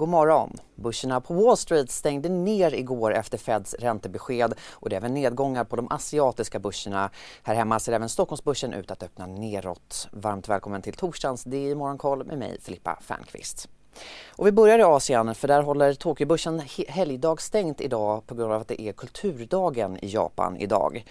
God morgon! Börserna på Wall Street stängde ner igår efter Feds räntebesked och det är även nedgångar på de asiatiska börserna. Här hemma ser även Stockholmsbörsen ut att öppna neråt. Varmt välkommen till torsdagens DI Morgonkoll med mig Filippa Fernqvist. Och vi börjar i Asien för där håller Tokyobörsen helgdag stängt idag på grund av att det är kulturdagen i Japan idag.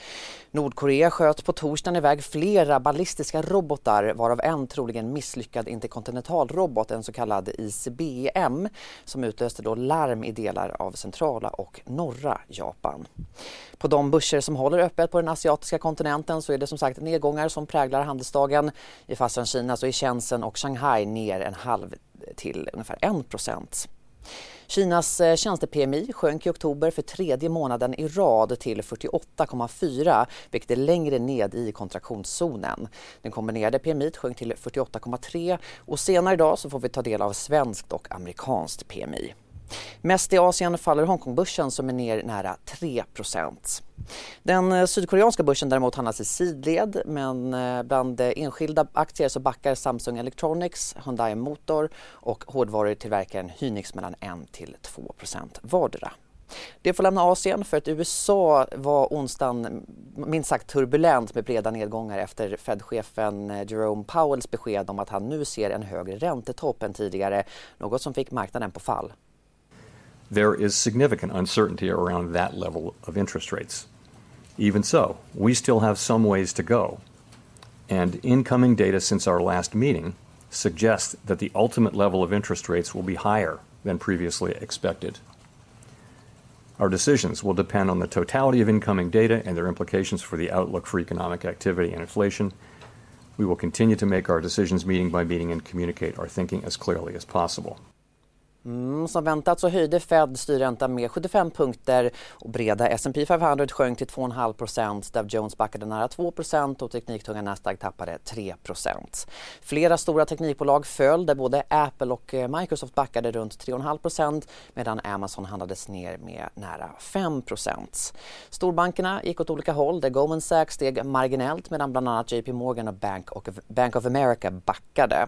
Nordkorea sköt på torsdagen iväg flera ballistiska robotar varav en troligen misslyckad interkontinentalrobot, en så kallad ICBM som utlöste då larm i delar av centrala och norra Japan. På de börser som håller öppet på den asiatiska kontinenten så är det som sagt nedgångar som präglar handelsdagen. I Fastlandskina så är Shenzhen och Shanghai ner en halv till ungefär 1 Kinas eh, tjänste-PMI sjönk i oktober för tredje månaden i rad till 48,4 vilket är längre ned i kontraktionszonen. Den kombinerade PMI sjönk till 48,3 och senare idag så får vi ta del av svenskt och amerikanskt PMI. Mest i Asien faller Hongkongbörsen som är ner nära 3% den eh, sydkoreanska börsen däremot handlas i sidled men eh, bland eh, enskilda aktier så backar Samsung Electronics, Hyundai Motor och hårdvarutillverkaren Hynix mellan 1 till 2% vardera. Det får lämna Asien för att USA var onsdagen minst sagt turbulent med breda nedgångar efter Fed-chefen Jerome Powells besked om att han nu ser en högre räntetopp än tidigare, något som fick marknaden på fall. There is significant uncertainty around that level of interest rates. Even so, we still have some ways to go. And incoming data since our last meeting suggests that the ultimate level of interest rates will be higher than previously expected. Our decisions will depend on the totality of incoming data and their implications for the outlook for economic activity and inflation. We will continue to make our decisions meeting by meeting and communicate our thinking as clearly as possible. Mm, som väntat så höjde Fed styrräntan med 75 punkter och breda S&P 500 sjönk till 2,5% Dow Jones backade nära 2% och tekniktunga Nasdaq tappade 3% Flera stora teknikbolag föll där både Apple och eh, Microsoft backade runt 3,5% medan Amazon handlades ner med nära 5% Storbankerna gick åt olika håll där Goldman Sachs steg marginellt medan bland annat JP Morgan och Bank, och Bank of America backade.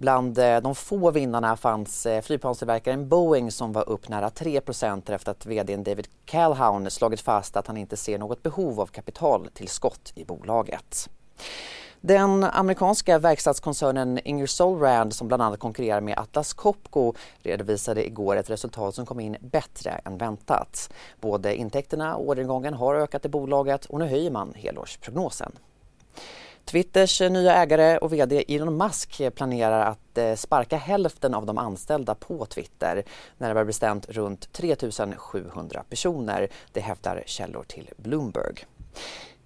Bland eh, de få vinnarna fanns eh, flygplanstillverkaren Boeing som var upp nära 3% efter att vd David Calhoun slagit fast att han inte ser något behov av kapitaltillskott i bolaget. Den amerikanska verkstadskoncernen Ingersoll Rand som bland annat konkurrerar med Atlas Copco redovisade igår ett resultat som kom in bättre än väntat. Både intäkterna och orderingången har ökat i bolaget och nu höjer man helårsprognosen. Twitters nya ägare och VD Elon Musk planerar att eh, sparka hälften av de anställda på Twitter, närmare bestämt runt 3 700 personer. Det hävdar källor till Bloomberg.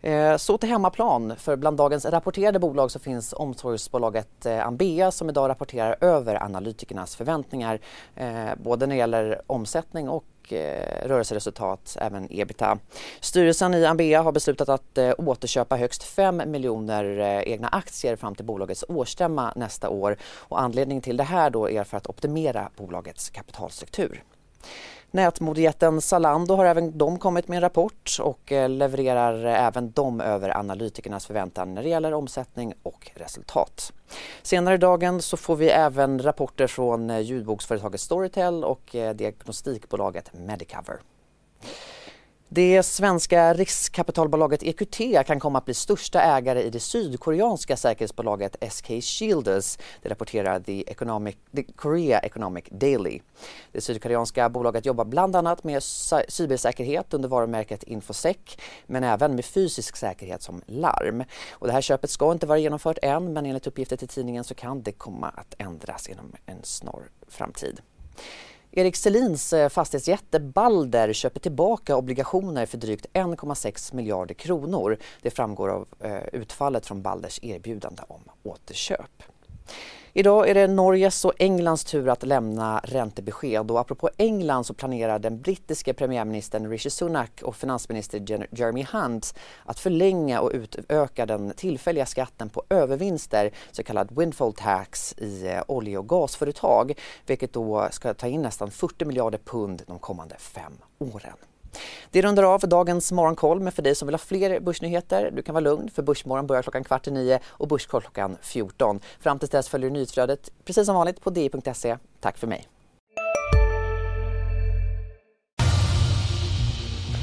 Eh, så till hemmaplan, för bland dagens rapporterade bolag så finns omsorgsbolaget eh, Ambea som idag rapporterar över analytikernas förväntningar eh, både när det gäller omsättning och rörelseresultat, även ebita. Styrelsen i Ambea har beslutat att återköpa högst 5 miljoner egna aktier fram till bolagets årsstämma nästa år och anledningen till det här då är för att optimera bolagets kapitalstruktur. Nätmodejätten Zalando har även de kommit med en rapport och eh, levererar även de över analytikernas förväntan när det gäller omsättning och resultat. Senare i dagen så får vi även rapporter från eh, ljudboksföretaget Storytel och eh, diagnostikbolaget Medicover. Det svenska riskkapitalbolaget EQT kan komma att bli största ägare i det sydkoreanska säkerhetsbolaget SK Shielders. Det rapporterar The, Economic, The Korea Economic Daily. Det sydkoreanska bolaget jobbar bland annat med cybersäkerhet under varumärket Infosec men även med fysisk säkerhet som larm. Och det här köpet ska inte vara genomfört än men enligt uppgifter till tidningen så kan det komma att ändras inom en snar framtid. Erik Selins eh, fastighetsjätte Balder köper tillbaka obligationer för drygt 1,6 miljarder kronor. Det framgår av eh, utfallet från Balders erbjudande om återköp. Idag är det Norges och Englands tur att lämna räntebesked och apropå England så planerar den brittiske premiärministern Rishi Sunak och finansminister Jeremy Hunt att förlänga och utöka den tillfälliga skatten på övervinster, så kallad windfall tax i eh, olje och gasföretag, vilket då ska ta in nästan 40 miljarder pund de kommande fem åren. Det rundar av dagens morgonkoll, men för dig som vill ha fler börsnyheter, du kan vara lugn för Börsmorgon börjar klockan kvart i nio och Börskoll klockan 14. Fram till dess följer du nyhetsflödet precis som vanligt på di.se. Tack för mig.